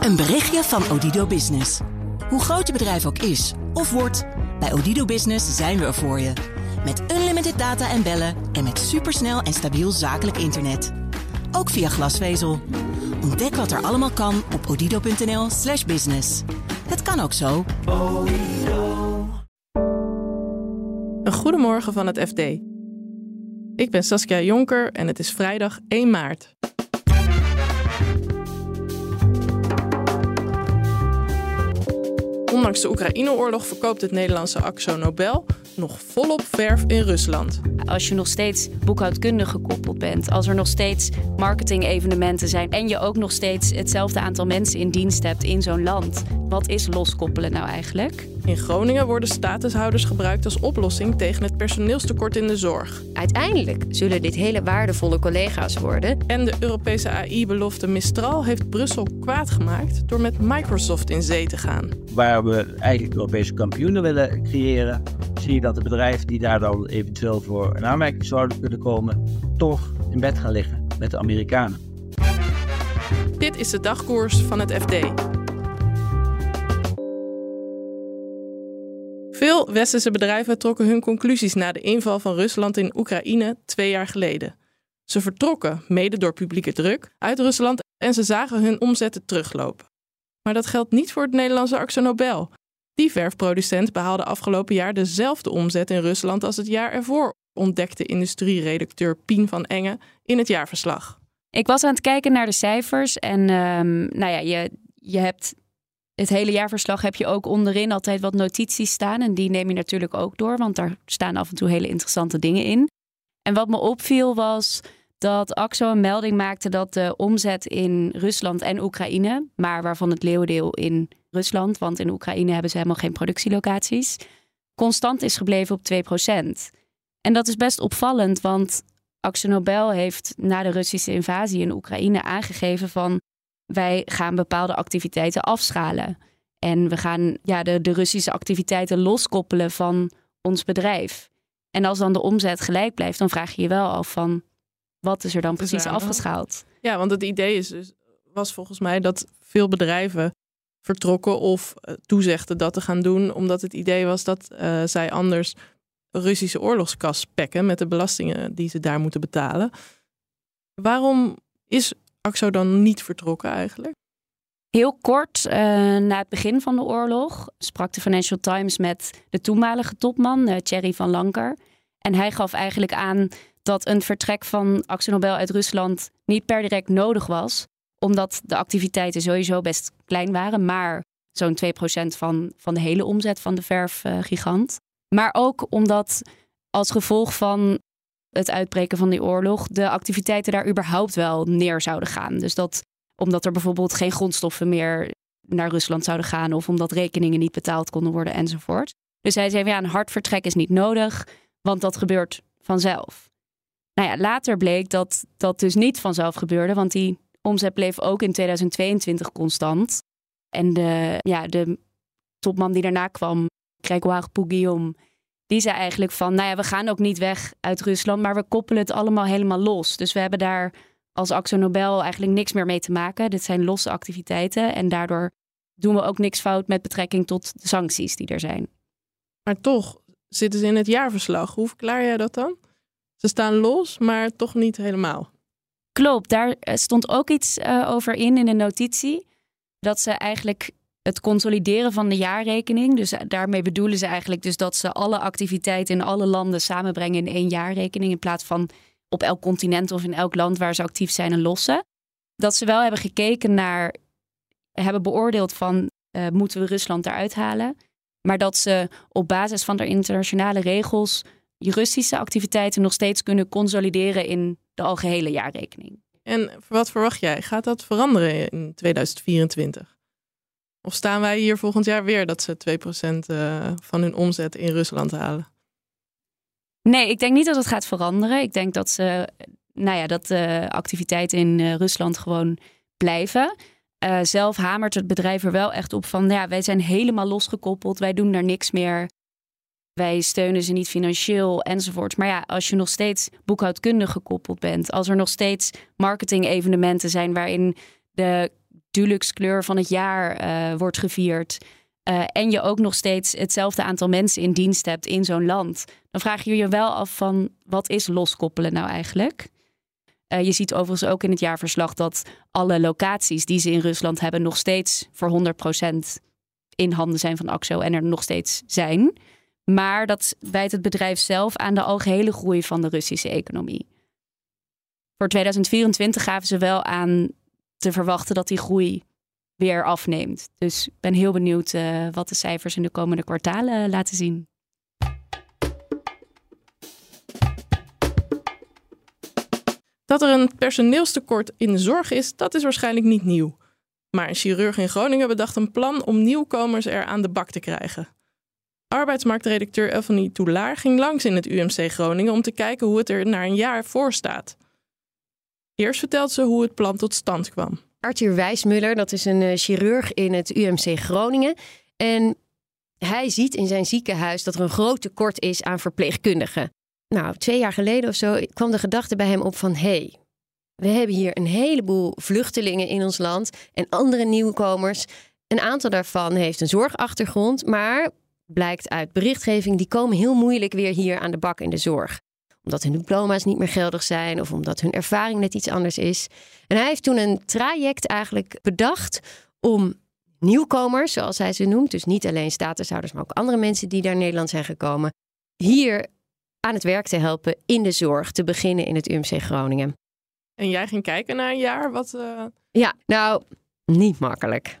Een berichtje van Odido Business. Hoe groot je bedrijf ook is of wordt, bij Odido Business zijn we er voor je. Met unlimited data en bellen en met supersnel en stabiel zakelijk internet. Ook via glasvezel. Ontdek wat er allemaal kan op odido.nl/slash business. Het kan ook zo. Een goedemorgen van het FD. Ik ben Saskia Jonker en het is vrijdag 1 maart. Ondanks de Oekraïne-oorlog verkoopt het Nederlandse Axo Nobel nog volop verf in Rusland. Als je nog steeds boekhoudkundig gekoppeld bent, als er nog steeds marketing-evenementen zijn en je ook nog steeds hetzelfde aantal mensen in dienst hebt in zo'n land, wat is loskoppelen nou eigenlijk? In Groningen worden statushouders gebruikt als oplossing tegen het personeelstekort in de zorg. Uiteindelijk zullen dit hele waardevolle collega's worden. En de Europese AI-belofte Mistral heeft Brussel kwaad gemaakt door met Microsoft in zee te gaan. Waar we eigenlijk Europese kampioenen willen creëren, zie je dat de bedrijven die daar dan eventueel voor een aanmerking zouden kunnen komen, toch in bed gaan liggen met de Amerikanen. Dit is de dagkoers van het FD. Westerse bedrijven trokken hun conclusies na de inval van Rusland in Oekraïne twee jaar geleden. Ze vertrokken, mede door publieke druk, uit Rusland en ze zagen hun omzetten teruglopen. Maar dat geldt niet voor het Nederlandse Axo Nobel. Die verfproducent behaalde afgelopen jaar dezelfde omzet in Rusland als het jaar ervoor, ontdekte industrieredacteur Pien van Engen in het jaarverslag. Ik was aan het kijken naar de cijfers en um, nou ja, je, je hebt het hele jaarverslag heb je ook onderin altijd wat notities staan. En die neem je natuurlijk ook door, want daar staan af en toe hele interessante dingen in. En wat me opviel was dat AXO een melding maakte dat de omzet in Rusland en Oekraïne, maar waarvan het leeuwendeel in Rusland, want in Oekraïne hebben ze helemaal geen productielocaties, constant is gebleven op 2%. En dat is best opvallend, want Axo Nobel heeft na de Russische invasie in Oekraïne aangegeven van wij gaan bepaalde activiteiten afschalen. En we gaan ja, de, de Russische activiteiten loskoppelen van ons bedrijf. En als dan de omzet gelijk blijft, dan vraag je je wel af van wat is er dan precies afgeschaald? Ja, want het idee is dus, was volgens mij dat veel bedrijven vertrokken of uh, toezegden dat te gaan doen, omdat het idee was dat uh, zij anders Russische oorlogskas pekken met de belastingen die ze daar moeten betalen. Waarom is AXO dan niet vertrokken eigenlijk? Heel kort uh, na het begin van de oorlog sprak de Financial Times met de toenmalige topman uh, Thierry van Lanker. En hij gaf eigenlijk aan dat een vertrek van Axo Nobel uit Rusland niet per direct nodig was, omdat de activiteiten sowieso best klein waren, maar zo'n 2% van, van de hele omzet van de verfgigant. maar ook omdat als gevolg van het uitbreken van die oorlog de activiteiten daar überhaupt wel neer zouden gaan. Dus dat omdat er bijvoorbeeld geen grondstoffen meer naar Rusland zouden gaan of omdat rekeningen niet betaald konden worden enzovoort. Dus hij zei, ja, een hard vertrek is niet nodig, want dat gebeurt vanzelf. Nou ja, later bleek dat dat dus niet vanzelf gebeurde, want die omzet bleef ook in 2022 constant. En de, ja, de topman die daarna kwam, Grégoire Pouguillaume, die zei eigenlijk van, nou ja, we gaan ook niet weg uit Rusland, maar we koppelen het allemaal helemaal los. Dus we hebben daar als Axo Nobel eigenlijk niks meer mee te maken. Dit zijn losse activiteiten en daardoor doen we ook niks fout met betrekking tot de sancties die er zijn. Maar toch zitten ze in het jaarverslag. Hoe verklaar jij dat dan? Ze staan los, maar toch niet helemaal. Klopt, daar eh, stond ook iets uh, over in in een notitie. Dat ze eigenlijk het consolideren van de jaarrekening. Dus eh, daarmee bedoelen ze eigenlijk dus dat ze alle activiteiten in alle landen samenbrengen in één jaarrekening. In plaats van op elk continent of in elk land waar ze actief zijn en lossen. Dat ze wel hebben gekeken naar, hebben beoordeeld van uh, moeten we Rusland eruit halen. Maar dat ze op basis van de internationale regels juristische activiteiten nog steeds kunnen consolideren in de algehele jaarrekening. En wat verwacht jij? Gaat dat veranderen in 2024? Of staan wij hier volgend jaar weer dat ze 2% eh, van hun omzet in Rusland halen? Nee, ik denk niet dat het gaat veranderen. Ik denk dat, ze, nou ja, dat de activiteiten in eh, Rusland gewoon blijven. Zelf hamert het bedrijf er wel echt op van, ja, wij zijn helemaal losgekoppeld, wij doen daar niks meer. Wij steunen ze niet financieel enzovoort. Maar ja, als je nog steeds boekhoudkundig gekoppeld bent, als er nog steeds marketing-evenementen zijn waarin de Dulux kleur van het jaar eh, wordt gevierd. Uh, en je ook nog steeds hetzelfde aantal mensen in dienst hebt in zo'n land, dan vraag je je wel af van wat is loskoppelen nou eigenlijk? Uh, je ziet overigens ook in het jaarverslag dat alle locaties die ze in Rusland hebben nog steeds voor 100% in handen zijn van AXO en er nog steeds zijn. Maar dat wijt het bedrijf zelf aan de algehele groei van de Russische economie. Voor 2024 gaven ze wel aan te verwachten dat die groei weer afneemt. Dus ik ben heel benieuwd uh, wat de cijfers in de komende kwartalen laten zien. Dat er een personeelstekort in de zorg is, dat is waarschijnlijk niet nieuw. Maar een chirurg in Groningen bedacht een plan om nieuwkomers er aan de bak te krijgen. Arbeidsmarktredacteur Elfanie Toulaar ging langs in het UMC Groningen om te kijken hoe het er na een jaar voor staat. Eerst vertelt ze hoe het plan tot stand kwam. Arthur Wijsmuller, dat is een uh, chirurg in het UMC Groningen. En hij ziet in zijn ziekenhuis dat er een groot tekort is aan verpleegkundigen. Nou, twee jaar geleden of zo kwam de gedachte bij hem op van... hé, hey, we hebben hier een heleboel vluchtelingen in ons land en andere nieuwkomers. Een aantal daarvan heeft een zorgachtergrond, maar blijkt uit berichtgeving, die komen heel moeilijk weer hier aan de bak in de zorg omdat hun diploma's niet meer geldig zijn of omdat hun ervaring net iets anders is. En hij heeft toen een traject eigenlijk bedacht om nieuwkomers, zoals hij ze noemt, dus niet alleen statushouders, maar ook andere mensen die naar Nederland zijn gekomen, hier aan het werk te helpen in de zorg, te beginnen in het UMC Groningen. En jij ging kijken na een jaar? Wat, uh... Ja, nou, niet makkelijk.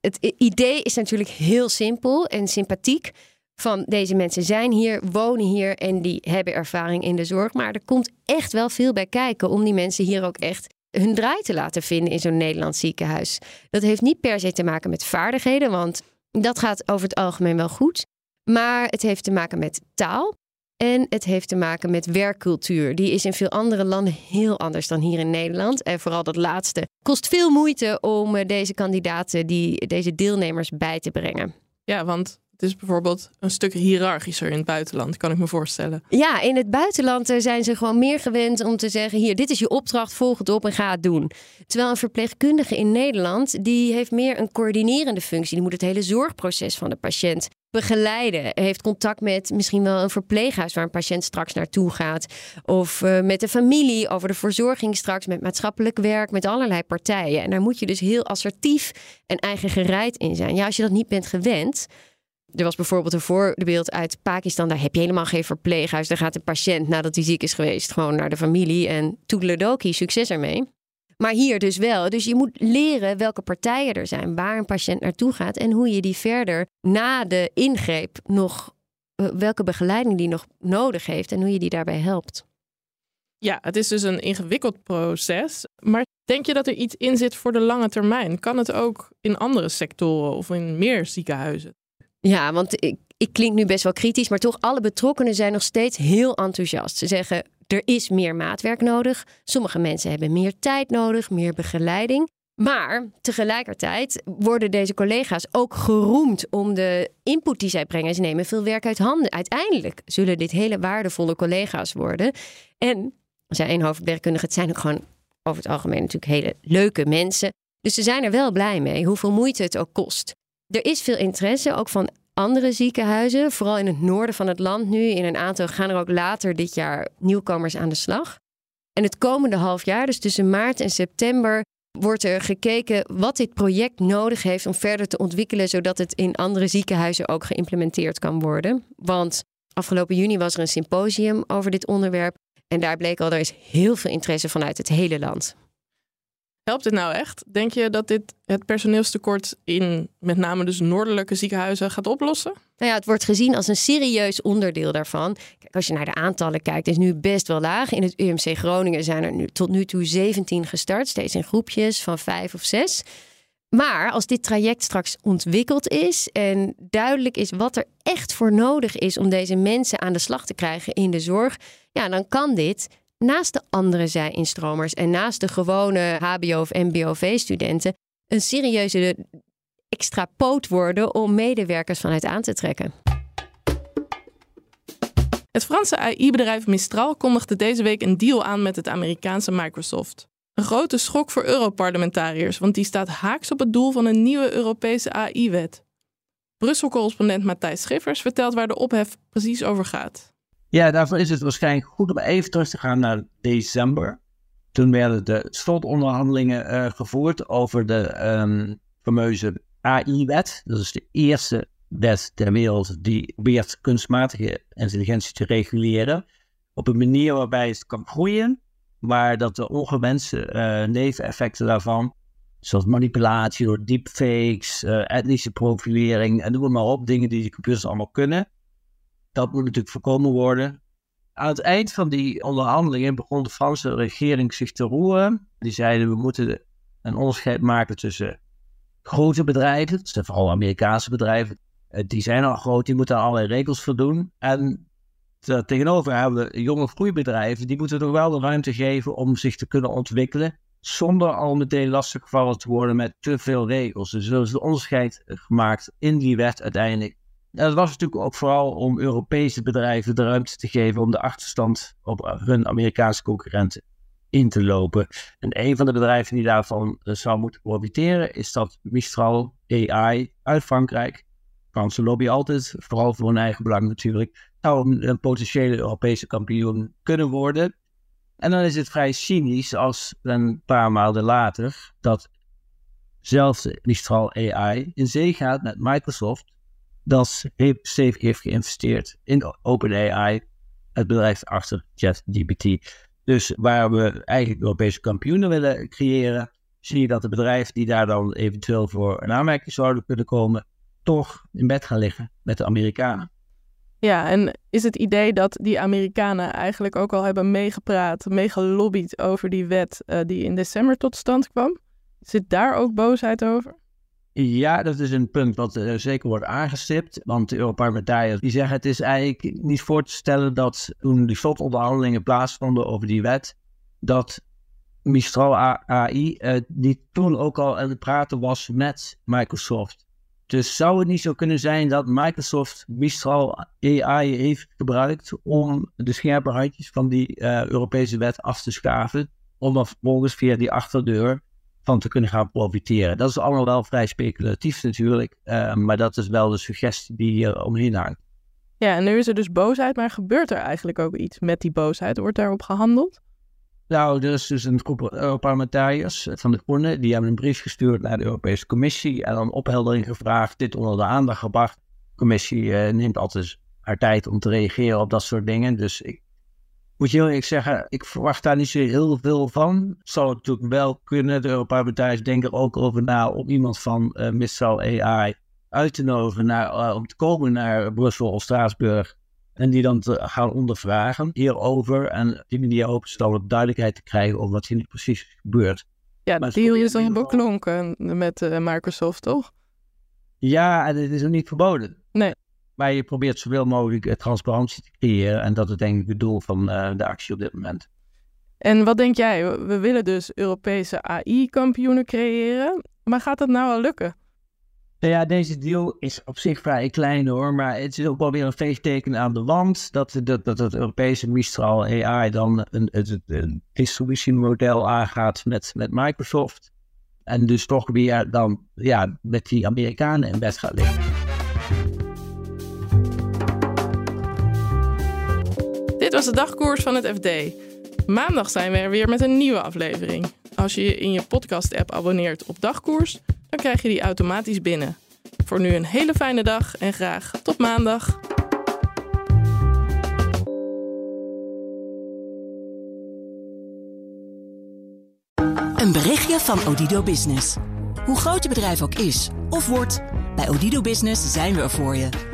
Het idee is natuurlijk heel simpel en sympathiek van deze mensen zijn hier, wonen hier en die hebben ervaring in de zorg. Maar er komt echt wel veel bij kijken om die mensen hier ook echt hun draai te laten vinden in zo'n Nederlands ziekenhuis. Dat heeft niet per se te maken met vaardigheden, want dat gaat over het algemeen wel goed. Maar het heeft te maken met taal. En het heeft te maken met werkcultuur. Die is in veel andere landen heel anders dan hier in Nederland. En vooral dat laatste kost veel moeite om eh, deze kandidaten, die, deze deelnemers bij te brengen. Ja, want het is bijvoorbeeld een stuk hiërarchischer in het buitenland, kan ik me voorstellen. Ja, in het buitenland eh, zijn ze gewoon meer gewend om te zeggen: hier, dit is je opdracht, volg het op en ga het doen. Terwijl een verpleegkundige in Nederland, die heeft meer een coördinerende functie. Die moet het hele zorgproces van de patiënt begeleiden. Heeft contact met misschien wel een verpleeghuis waar een patiënt straks naartoe gaat. Of uh, met de familie over de verzorging straks, met maatschappelijk werk, met allerlei partijen. En daar moet je dus heel assertief en eigen gereid in zijn. Ja, als je dat niet bent gewend er was bijvoorbeeld een voorbeeld uit Pakistan. Daar heb je helemaal geen verpleeghuis. Daar gaat de patiënt nadat hij ziek is geweest gewoon naar de familie. En toedeledoki, succes ermee. Maar hier dus wel. Dus je moet leren welke partijen er zijn, waar een patiënt naartoe gaat en hoe je die verder na de ingreep nog, eh, welke begeleiding die nog nodig heeft en hoe je die daarbij helpt. Ja, het is dus een ingewikkeld proces. Maar denk je dat er iets in zit voor de lange termijn? Kan het ook in andere sectoren of in meer ziekenhuizen? Ja, want ik, ik klink nu best wel kritisch, maar toch alle betrokkenen zijn nog steeds heel enthousiast. Ze zeggen er is meer maatwerk nodig. Sommige mensen hebben meer tijd nodig, meer begeleiding. Maar tegelijkertijd worden deze collega's ook geroemd om de input die zij brengen. Ze nemen veel werk uit handen. Uiteindelijk zullen dit hele waardevolle collega's worden. En, zei een hoofdwerkkundige, het zijn ook gewoon over het algemeen natuurlijk hele leuke mensen. Dus ze zijn er wel blij mee, hoeveel moeite het ook kost. Er is veel interesse, ook van andere ziekenhuizen, vooral in het noorden van het land nu. In een aantal gaan er ook later dit jaar nieuwkomers aan de slag. En het komende half jaar, dus tussen maart en september, wordt er gekeken wat dit project nodig heeft om verder te ontwikkelen, zodat het in andere ziekenhuizen ook geïmplementeerd kan worden. Want afgelopen juni was er een symposium over dit onderwerp. En daar bleek al, er is heel veel interesse vanuit het hele land. Helpt dit nou echt? Denk je dat dit het personeelstekort in met name dus noordelijke ziekenhuizen gaat oplossen? Nou ja, het wordt gezien als een serieus onderdeel daarvan. Kijk, als je naar de aantallen kijkt, is nu best wel laag. In het UMC Groningen zijn er nu tot nu toe 17 gestart, steeds in groepjes van vijf of zes. Maar als dit traject straks ontwikkeld is en duidelijk is wat er echt voor nodig is om deze mensen aan de slag te krijgen in de zorg, ja, dan kan dit naast de andere zij-instromers en naast de gewone HBO- of MBOV-studenten een serieuze extra poot worden om medewerkers vanuit aan te trekken. Het Franse AI-bedrijf Mistral kondigde deze week een deal aan met het Amerikaanse Microsoft. Een grote schok voor Europarlementariërs, want die staat haaks op het doel van een nieuwe Europese AI-wet. Brussel-correspondent Matthijs Schiffers vertelt waar de ophef precies over gaat. Ja, daarvoor is het waarschijnlijk goed om even terug te gaan naar december. Toen werden de slotonderhandelingen uh, gevoerd over de um, fameuze AI-wet. Dat is de eerste wet ter wereld die probeert kunstmatige intelligentie te reguleren. Op een manier waarbij het kan groeien, maar dat de ongewenste uh, neveneffecten daarvan, zoals manipulatie door deepfakes, uh, etnische profilering en noem maar op, dingen die de computers allemaal kunnen, dat moet natuurlijk voorkomen worden. Aan het eind van die onderhandelingen begon de Franse regering zich te roeren. Die zeiden we moeten een onderscheid maken tussen grote bedrijven, dat zijn vooral Amerikaanse bedrijven, eh, die zijn al groot, die moeten allerlei regels voldoen. En tegenover hebben we jonge groeibedrijven, die moeten toch wel de ruimte geven om zich te kunnen ontwikkelen, zonder al meteen lastiggevallen te worden met te veel regels. Dus er is een onderscheid gemaakt in die wet uiteindelijk dat was natuurlijk ook vooral om Europese bedrijven de ruimte te geven om de achterstand op hun Amerikaanse concurrenten in te lopen. En een van de bedrijven die daarvan eh, zou moeten profiteren is dat Mistral AI uit Frankrijk. Franse lobby altijd, vooral voor hun eigen belang natuurlijk, zou een potentiële Europese kampioen kunnen worden. En dan is het vrij cynisch als een paar maanden later dat zelfs Mistral AI in zee gaat met Microsoft dat stevig heeft geïnvesteerd in OpenAI, het bedrijf achter ChatGPT. Dus waar we eigenlijk Europese kampioenen willen creëren, zie je dat de bedrijven die daar dan eventueel voor een aanmerking zouden kunnen komen, toch in bed gaan liggen met de Amerikanen. Ja, en is het idee dat die Amerikanen eigenlijk ook al hebben meegepraat, meegelobbyd over die wet uh, die in december tot stand kwam? Zit daar ook boosheid over? Ja, dat is een punt wat uh, zeker wordt aangestipt. Want de Europarlementariërs die zeggen het is eigenlijk niet voor te stellen dat toen die slotonderhandelingen plaatsvonden over die wet, dat Mistral AI uh, niet toen ook al aan het praten was met Microsoft. Dus zou het niet zo kunnen zijn dat Microsoft Mistral AI heeft gebruikt om de scherpe handjes van die uh, Europese wet af te schaven, om dan vervolgens via die achterdeur van te kunnen gaan profiteren. Dat is allemaal wel vrij speculatief natuurlijk, uh, maar dat is wel de suggestie die hier omheen hangt. Ja, en nu is er dus boosheid, maar gebeurt er eigenlijk ook iets met die boosheid? Wordt daarop gehandeld? Nou, er is dus een groep Europarlementariërs van de Groenen, die hebben een brief gestuurd naar de Europese Commissie en dan opheldering gevraagd, dit onder de aandacht gebracht. De commissie uh, neemt altijd haar tijd om te reageren op dat soort dingen, dus ik moet je heel eerlijk zeggen, ik verwacht daar niet zo heel veel van. Zou het natuurlijk wel kunnen. De Europarlementariërs denken er ook over na om iemand van uh, Mistral AI uit te nodigen naar, uh, om te komen naar Brussel of Straatsburg. En die dan te gaan ondervragen hierover. En op die manier hopen ze dan wat duidelijkheid te krijgen over wat hier nu precies gebeurt. Ja, de deal is dan beklonken met uh, Microsoft, toch? Ja, en het is ook niet verboden. Nee. Maar je probeert zoveel mogelijk eh, transparantie te creëren. En dat is denk ik het doel van uh, de actie op dit moment. En wat denk jij? We willen dus Europese AI-kampioenen creëren. Maar gaat dat nou wel lukken? Nou ja, deze deal is op zich vrij klein hoor. Maar het is ook wel weer een veegteken aan de wand. Dat, dat, dat het Europese Mistral AI dan een, een, een distributiemodel aangaat met, met Microsoft. En dus toch weer dan ja, met die Amerikanen in bed gaat liggen. De dagkoers van het FD. Maandag zijn we er weer met een nieuwe aflevering. Als je je in je podcast-app abonneert op dagkoers, dan krijg je die automatisch binnen. Voor nu een hele fijne dag en graag tot maandag. Een berichtje van Odido Business. Hoe groot je bedrijf ook is of wordt, bij Odido Business zijn we er voor je.